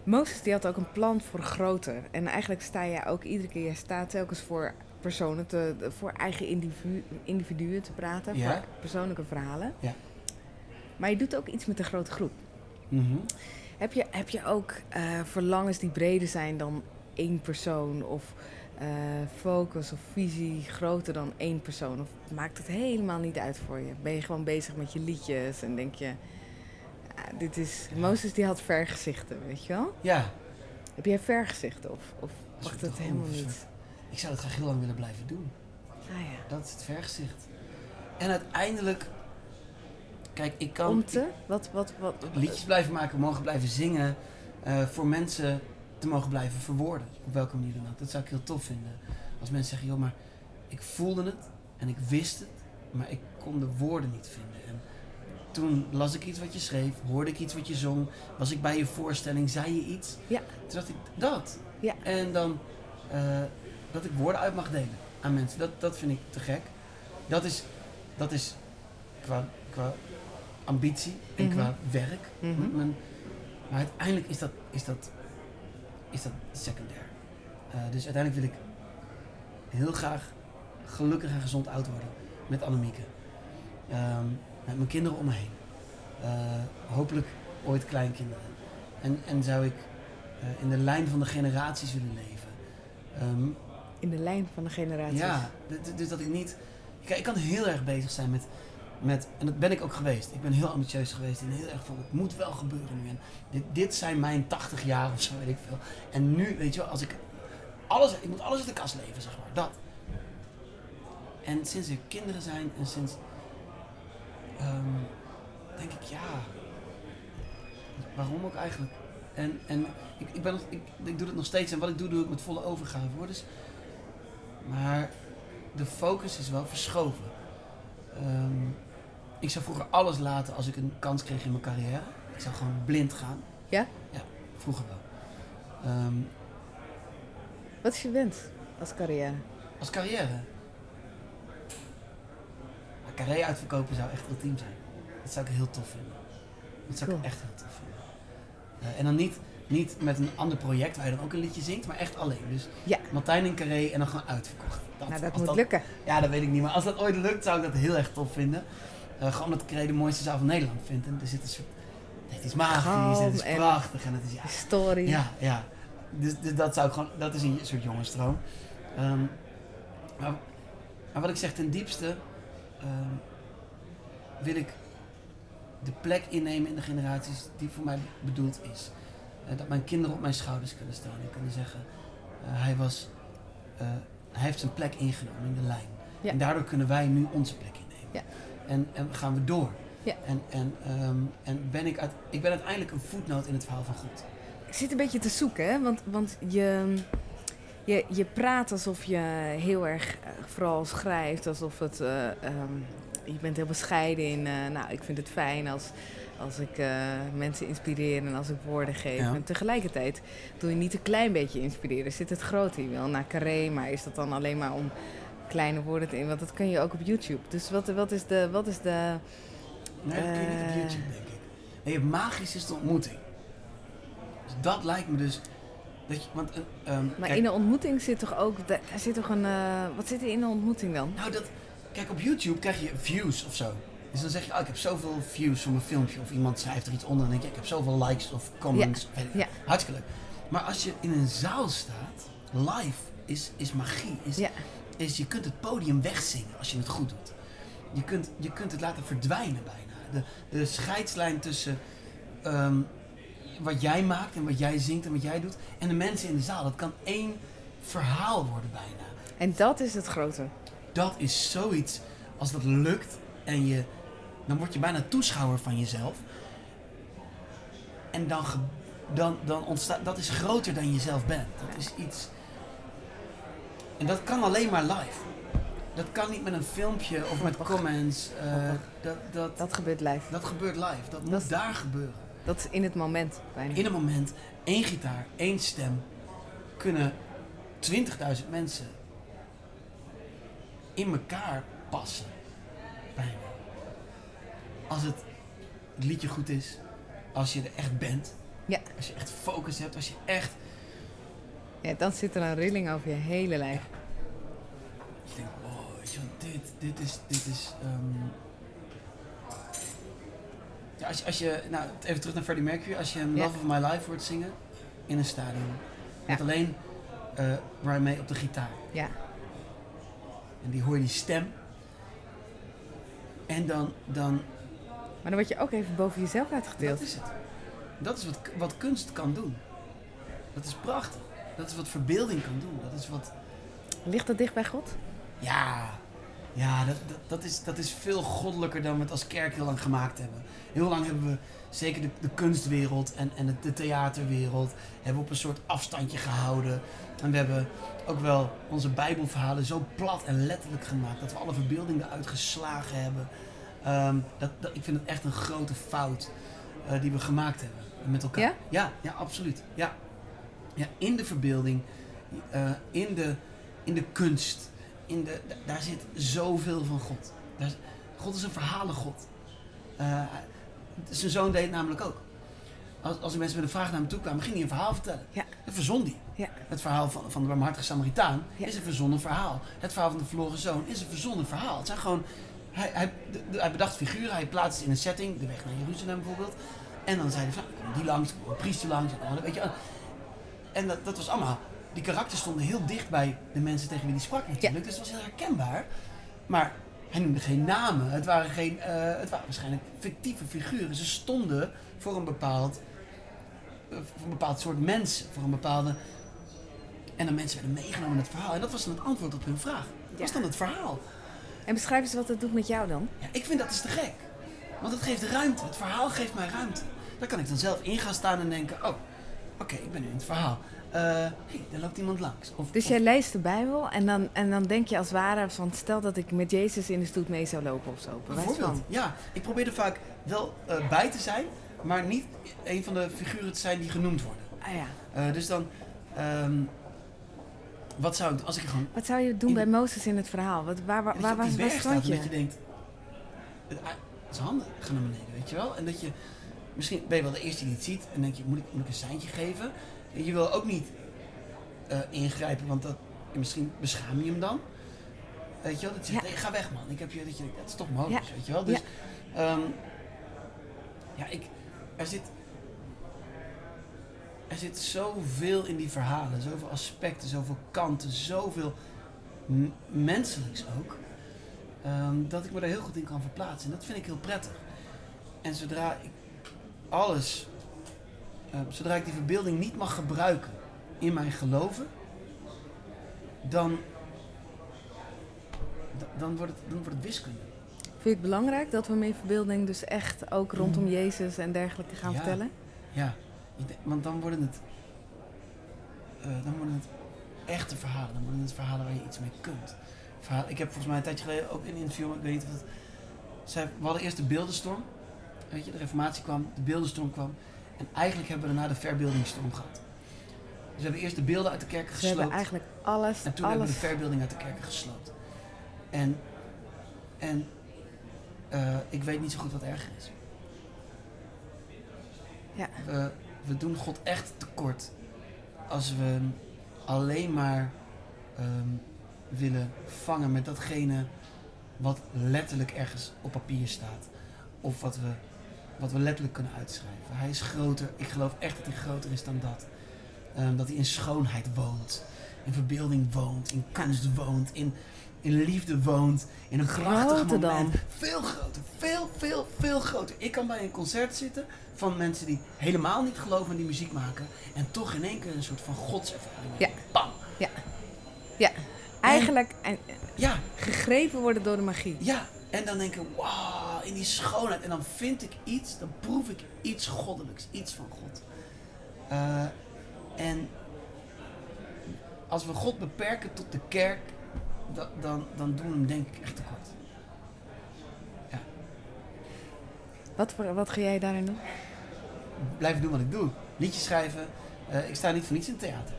Mozes die had ook een plan voor groter. En eigenlijk sta je ook iedere keer, je staat telkens voor personen, te, voor eigen individu, individuen te praten, Ja. voor persoonlijke verhalen. Ja. Maar je doet ook iets met een grote groep. Mhm. Heb je, heb je ook eh, verlangens die breder zijn dan één persoon? Of eh, focus of visie groter dan één persoon? Of maakt het helemaal niet uit voor je? Ben je gewoon bezig met je liedjes en denk je... ah, dit is... Mozes die had vergezichten, weet je wel? ja. Heb jij vergezichten of, of het droom helemaal niet? ik zou het graag heel lang willen blijven doen. Ah ja. Dat is het vergezicht. En uiteindelijk, kijk, ik kan Om te? Wat, wat, wat? liedjes blijven maken, mogen blijven zingen, eh, voor mensen te mogen blijven verwoorden. Op welke manier dan ook. Dat zou ik heel tof vinden. Als mensen zeggen, joh, maar ik voelde het en ik wist het, maar ik kon de woorden niet vinden. En toen las ik iets wat je schreef, hoorde ik iets wat je zong, was ik bij je voorstelling, zei je iets. Ja. Toen dacht ik, dat. Ja. En dan eh, dat ik woorden uit mag delen aan mensen. Dat, dat vind ik te gek. Dat is, dat is qua, qua ambitie en Mhm. qua werk. Mhm. Maar uiteindelijk is dat, is dat, is dat secundair. Eh, dus uiteindelijk wil ik heel graag gelukkig en gezond oud worden met Annemieke. Ehm, met mijn kinderen om me heen. Eh, hopelijk ooit kleinkinderen. En, en zou ik eh, in de lijn van de generaties willen leven. Ehm, In de lijn van de generaties. ja, dus dat ik niet. Kijk, ik kan heel erg bezig zijn met, met. En dat ben ik ook geweest. Ik ben heel ambitieus geweest en heel erg van het moet wel gebeuren nu. En dit, dit zijn mijn 80 jaar of zo, weet ik veel. En nu, weet je wel, als ik. Alles, ik moet alles uit de kast leven, zeg maar. Dat. En sinds er kinderen zijn en sinds. ehm, denk ik, ja. Waarom ook eigenlijk? En, en ik, ik, ben ik, ik doe het nog steeds en wat ik doe, doe ik met volle overgave hoor. Dus maar de focus is wel verschoven. Ehm, ik zou vroeger alles laten als ik een kans kreeg in mijn carrière. Ik zou gewoon blind gaan. Ja? Ja, vroeger wel. Ehm, Wat is je wens als carrière? als carrière. Maar carrière uitverkopen zou echt ultiem zijn. Dat zou ik heel tof vinden. Dat zou ik echt heel tof vinden. Eh, en dan niet, niet met een ander project waar je dan ook een liedje zingt, maar echt alleen. Dus Ja. Martijn in Carré en dan gewoon uitverkocht. Dat, nou, dat moet lukken. Ja, dat weet ik niet. Maar als dat ooit lukt, zou ik dat heel erg tof vinden. Eh, gewoon omdat ik de mooiste zaal van Nederland vind. En er zit een soort... Het is magisch en het is en- prachtig. En het is... Ja, Historie. ja, ja. Dus, dus dat zou ik gewoon... Dat is een soort jongensdroom. Ehm, maar, maar wat ik zeg ten diepste... ehm, wil ik de plek innemen in de generaties die voor mij bedoeld is. Eh, dat mijn kinderen op mijn schouders kunnen staan en kunnen zeggen, eh, hij, was, hij heeft zijn plek ingenomen in de lijn. Ja. En daardoor kunnen wij nu onze plek innemen. Ja. En, en gaan we door. Ja. En, en, ehm, en ben ik, uit, ik ben uiteindelijk een voetnoot in het verhaal van God. Ik zit een beetje te zoeken, hè? Want, want je, je, je praat alsof je heel erg eh, vooral schrijft, alsof het. eh, ehm, je bent heel bescheiden in. eh, nou, ik vind het fijn als, als ik mensen inspireer en als ik woorden geef. Ja. En tegelijkertijd doe je niet een klein beetje inspireren. Zit het groot in wel naar carré, maar is dat dan alleen maar om kleine woorden in? Want dat kun je ook op YouTube. Dus wat, wat is de. Wat is de Nee, dat kun je niet op Eh. YouTube, denk ik. Nee, magisch is de ontmoeting. Dus dat lijkt me dus... Dat je, want, een, ehm, maar kijk, in een ontmoeting zit toch ook. er zit toch een. eh, wat zit er in een ontmoeting dan? Nou, dat, kijk, op YouTube krijg je views of zo. Dus dan zeg je, oh, ik heb zoveel views voor mijn filmpje. Of iemand schrijft er iets onder en denk je, ik heb zoveel likes of comments. Ja. Hartstikke leuk. Maar als je in een zaal staat, live is, is magie. Is, Ja. Is, je kunt het podium wegzingen als je het goed doet. Je kunt, je kunt het laten verdwijnen bijna. De, de scheidslijn tussen ehm, wat jij maakt en wat jij zingt en wat jij doet. En de mensen in de zaal. Dat kan één verhaal worden bijna. En dat is het grote. Dat is zoiets, als dat lukt en je, dan word je bijna toeschouwer van jezelf. En dan, dan, dan ontstaat, dat is groter dan je zelf bent. Dat is iets, en dat kan alleen maar live. Dat kan niet met een filmpje of met comments. eh, dat, dat, Dat gebeurt live. dat gebeurt live. Dat moet Dat daar gebeuren. Dat is in het moment bijna. In een moment, één gitaar, één stem, kunnen 20.000 mensen in elkaar passen. Bijna. Als het, het liedje goed is, als je er echt bent, Ja. als je echt focus hebt, als je echt. Ja, dan zit er een rilling over je hele lijf. Je denkt, wow, weet je wel, dit, dit is. Dit is ehm, ja, als je, als je, nou, even terug naar Freddie Mercury. Als je hem Ja. Love of My Life hoort zingen in een stadion. Met Ja. alleen eh Brian May op de gitaar. Ja. En die hoor je die stem. En dan, dan Maar dan word je ook even boven jezelf uitgedeeld. dat is het. Dat is wat, wat kunst kan doen. Dat is prachtig. Dat is wat verbeelding kan doen. Dat is wat, Ligt dat dicht bij God? ja, ja dat, dat, dat, is, dat is veel goddelijker dan we het als kerk heel lang gemaakt hebben. Heel lang hebben we, zeker de, de kunstwereld en, en de, theaterwereld, hebben we op een soort afstandje gehouden. En we hebben ook wel onze bijbelverhalen zo plat en letterlijk gemaakt, dat we alle verbeelding eruit geslagen hebben. Ehm, dat, dat, ik vind het echt een grote fout eh, die we gemaakt hebben met elkaar. Ja? Ja, ja absoluut. Ja. Ja, in de verbeelding, eh, in, de, in de kunst, in de, da- daar zit zoveel van God. Daar, God is een verhalengod. Eh, zijn zoon deed het namelijk ook. Als, als er mensen met een vraag naar hem toe kwamen, ging hij een verhaal vertellen. Ja. Dat verzon hij. Ja. Het verhaal van, van de barmhartige Samaritaan Ja. is een verzonnen verhaal. Het verhaal van de verloren zoon is een verzonnen verhaal. Het zijn gewoon, hij, hij, de- hij bedacht figuren, hij plaatste het in een setting, de weg naar Jeruzalem bijvoorbeeld. En dan zei hij van, "Nou, kom die langs, kom een priester langs. En, weet je, en dat, dat was allemaal, die karakters stonden heel dicht bij de mensen tegen wie hij sprak natuurlijk. Dus het was heel herkenbaar. Maar hij noemde geen namen. Het waren, geen, eh, het waren waarschijnlijk fictieve figuren. Ze stonden voor een bepaald, eh, voor een bepaald soort mensen. Voor een bepaalde... En dan mensen werden meegenomen in het verhaal. En dat was dan het antwoord op hun vraag. Dat was dan het verhaal. En beschrijf eens wat het doet met jou dan. Ja, ik vind dat is te gek. Want het geeft ruimte. Het verhaal geeft mij ruimte. Daar kan ik dan zelf in gaan staan en denken... Oh, oké, ik ben nu in het verhaal. Eh hey, daar loopt iemand langs. Of, Dus of- jij leest de Bijbel en dan, en dan denk je als het ware van stel dat ik met Jezus in de stoet mee zou lopen of zo. Bijvoorbeeld, ja. Ik probeer er vaak wel eh, bij te zijn, maar niet een van de figuren te zijn die genoemd worden. Ah ja. Eh, dus dan, ehm, wat zou ik als ik gewoon Wat zou je doen bij de- Mozes in het verhaal? Wat, waar, waar, waar waar staat stond je? dat je denkt, het, zijn handen gaan naar beneden, weet je wel? En dat je, misschien ben je wel de eerste die het ziet en denk je, moet ik, moet ik een seintje geven? En je wil ook niet eh, ingrijpen, want dat, misschien beschaam je hem dan. Weet je wel, dat zegt, Ja. ga weg man, ik heb je, dat, je, dat is toch Mozes, Ja. weet je wel? Dus, ja, ja ik, er zit, er zit zoveel in die verhalen, zoveel aspecten, zoveel kanten, zoveel menselijks ook. ehm, dat ik me daar heel goed in kan verplaatsen. En dat vind ik heel prettig. En zodra ik alles, eh, zodra ik die verbeelding niet mag gebruiken in mijn geloven, dan, da- dan, wordt, het, dan wordt het wiskunde. Vind je het belangrijk dat we meer verbeelding dus echt ook rondom Jezus en dergelijke gaan Ja. vertellen? Ja, want dan worden het, eh, dan worden het echte verhalen. Dan worden het verhalen waar je iets mee kunt. Verhaal, ik heb volgens mij een tijdje geleden ook in een interview, ik weet niet of het, zij, we hadden eerst de beeldenstorm. Weet je, de reformatie kwam, de beeldenstorm kwam. En eigenlijk hebben we daarna de verbeeldingsstorm gehad. Dus we hebben eerst de beelden uit de kerken Ze hebben gesloopt. eigenlijk alles, En toen hebben we alles. de verbeelding uit de kerken gesloopt. En, en eh, ik weet niet zo goed wat erger is. Ja. We, we doen God echt tekort als we alleen maar ehm, willen vangen met datgene wat letterlijk ergens op papier staat. Of wat we, wat we letterlijk kunnen uitschrijven. Hij is groter. Ik geloof echt dat hij groter is dan dat. Ehm, dat hij in schoonheid woont. In verbeelding woont. In kunst woont. In, in liefde woont. In een krachtig dan? moment. Veel groter. Veel, veel, veel groter. Ik kan bij een concert zitten van mensen die helemaal niet geloven in die muziek maken. En toch in één keer een soort van godservaring Ja. Bam! Eigenlijk en, Ja, gegrepen worden door de magie. ja. En dan denken, wauw, in die schoonheid. En dan vind ik iets, dan proef ik iets goddelijks. Iets van God. Eh, en als we God beperken tot de kerk, da- dan, dan doen we hem denk ik echt tekort. Wat, voor- wat ga jij daarin doen? Blijven doen wat ik doe. Liedjes schrijven. Eh, ik sta niet voor niets in theater.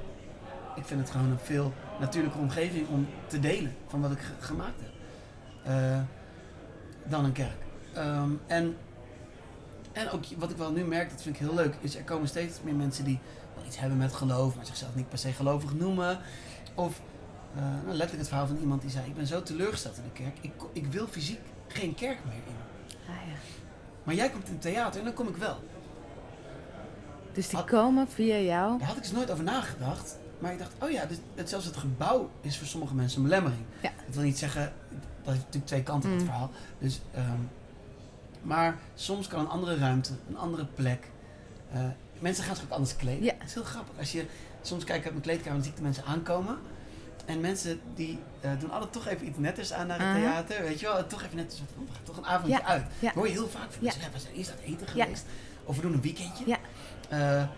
Ik vind het gewoon een veel natuurlijke omgeving om te delen van wat ik ge- gemaakt heb. Eh, dan een kerk. Ehm, en, en ook wat ik wel nu merk, dat vind ik heel leuk, is er komen steeds meer mensen die wel iets hebben met geloof, maar zichzelf niet per se gelovig noemen. Of eh, nou, letterlijk het verhaal van iemand die zei, ik ben zo teleurgesteld in de kerk, ik, ik wil fysiek geen kerk meer in. Ah, ja. Maar jij komt in het theater en dan kom ik wel. Dus die Had- komen via jou. Daar had ik dus nooit over nagedacht. Maar ik dacht, oh ja, dus het, zelfs het gebouw is voor sommige mensen een belemmering. Ja. Dat wil niet zeggen, dat heeft natuurlijk twee kanten op het Mm. verhaal. Dus, ehm, maar soms kan een andere ruimte, een andere plek. eh, mensen gaan zich ook anders kleden. Ja. Het is heel grappig. Als je soms kijkt uit mijn kleedkamer, dan zie ik de mensen aankomen. En mensen die eh, doen altijd toch even iets netters aan naar het Aha. theater. Weet je wel, toch even net van, we gaan toch een avondje Ja, uit. ja. Dat hoor je heel vaak van mensen. We zijn eerst aan het eten geweest. Of we doen een weekendje. Ja. Eh,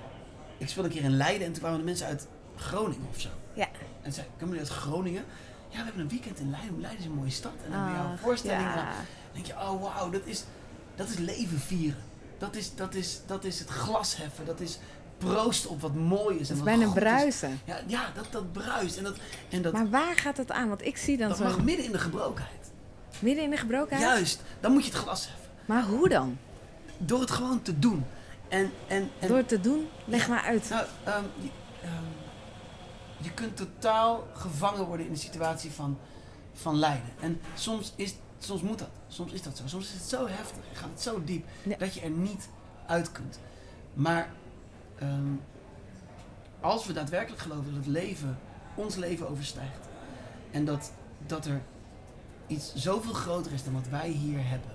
ik speelde een keer in Leiden en toen kwamen de mensen uit Groningen of zo. Ja. En zei, komen jullie uit Groningen? Ja, we hebben een weekend in Leiden. Leiden is een mooie stad. En dan hebben we jouw Ach, voorstelling. En dan ja. denk je, oh wauw, dat is, dat is leven vieren. Dat is, dat, is, dat is het glas heffen. Dat is proosten op wat mooi is. Dat is bijna bruisen. Ja, ja dat, dat bruist. En dat, en dat, Maar waar gaat het aan? Want ik zie dan dat zo mag midden in de gebrokenheid. midden in de gebrokenheid. Juist, dan moet je het glas heffen. Maar hoe dan? Door het gewoon te doen. En, en, en Door het te doen? Leg Ja. maar uit. Nou, ehm, je, ehm, je kunt totaal gevangen worden in de situatie van, van lijden. En soms, is, soms moet dat. Soms is dat zo. Soms is het zo heftig. Gaat het zo diep. Ja. Dat je er niet uit kunt. Maar ehm, als we daadwerkelijk geloven dat het leven ons leven overstijgt. En dat, dat er iets zoveel groter is dan wat wij hier hebben.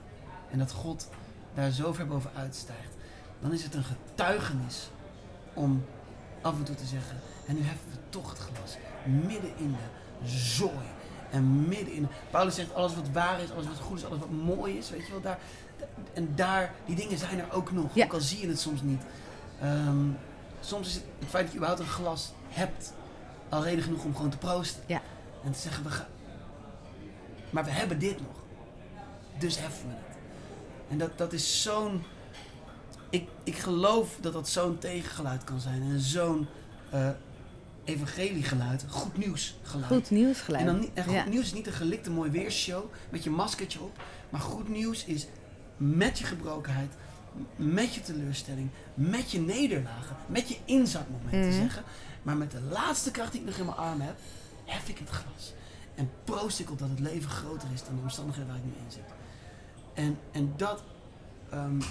En dat God daar zo ver boven uitstijgt. Dan is het een getuigenis om af en toe te zeggen. En nu heffen we toch het glas. Midden in de zooi. En midden in. Paulus zegt: alles wat waar is, alles wat goed is, alles wat mooi is. Weet je wel, daar. En daar, die dingen zijn er ook nog. Ja. Ook al zie je het soms niet. Ehm, soms is het, het feit dat je überhaupt een glas hebt. al reden genoeg om gewoon te proosten. Ja. En te zeggen: we gaan. Maar we hebben dit nog. Dus heffen we het. En dat, dat is zo'n. Ik, ik geloof dat dat zo'n tegengeluid kan zijn. En zo'n eh evangeliegeluid. Goed nieuwsgeluid. Goed nieuws gelijk. En, dan niet, en goed Ja. nieuws is niet een gelikte mooi weershow met je maskertje op. Maar goed nieuws is met je gebrokenheid, met je teleurstelling, met je nederlagen, met je inzakmomenten Mhm. zeggen. Maar met de laatste kracht die ik nog in mijn arm heb, hef ik het glas. En proost ik op dat het leven groter is dan de omstandigheden waar ik nu in zit. En, en dat, ehm,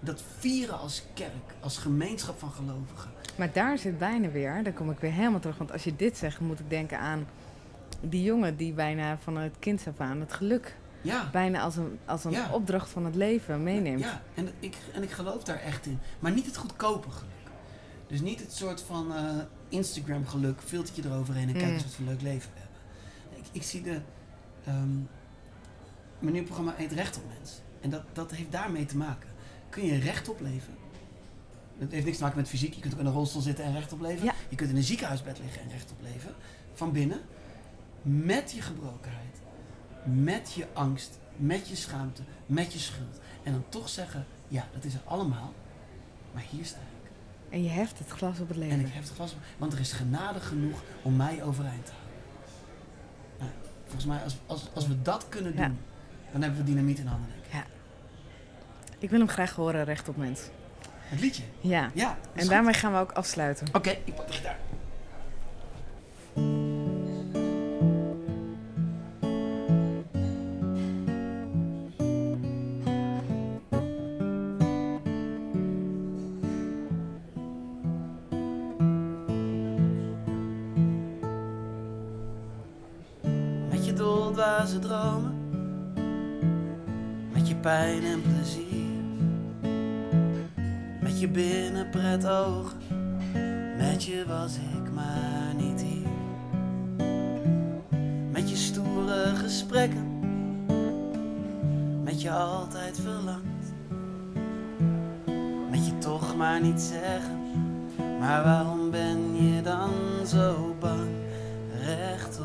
dat vieren als kerk, als gemeenschap van gelovigen. Maar daar zit bijna weer, daar kom ik weer helemaal terug. Want als je dit zegt, moet ik denken aan die jongen die bijna van het kind af aan het geluk Ja. bijna als een, als een Ja. opdracht van het leven meeneemt. Ja, en ik, en ik geloof daar echt in. Maar niet het goedkope geluk. Dus niet het soort van eh, Instagram geluk, filtertje eroverheen en kijk Mm. eens wat voor leuk leven we hebben. Ik, ik zie de... ehm mijn nieuwe programma heet Recht op Mens. En dat, dat heeft daarmee te maken. Kun je rechtop leven? Dat heeft niks te maken met fysiek. Je kunt ook in een rolstoel zitten en rechtop leven. Ja. Je kunt in een ziekenhuisbed liggen en rechtop leven. Van binnen. Met je gebrokenheid. Met je angst. Met je schaamte. Met je schuld. En dan toch zeggen, ja, dat is er allemaal. Maar hier sta ik. En je heft het glas op het leven. En ik heb het glas. Want er is genade genoeg om mij overeind te houden. Nou, volgens mij, als, als, als we dat kunnen doen, Ja. dan hebben we dynamiet in handen. Denk ik. Ja. Ik wil hem graag horen, recht op mens. Het liedje. Ja. Ja. En goed. daarmee gaan we ook afsluiten. Oké, ik pak de gitaar. Met je dromen, met je pijn en plezier, met je binnenpret ogen. Met je was ik maar niet hier. Met je stoere gesprekken. Met je altijd verlangt. Met je toch maar niet zeggen. Maar waarom ben je dan zo bang? Recht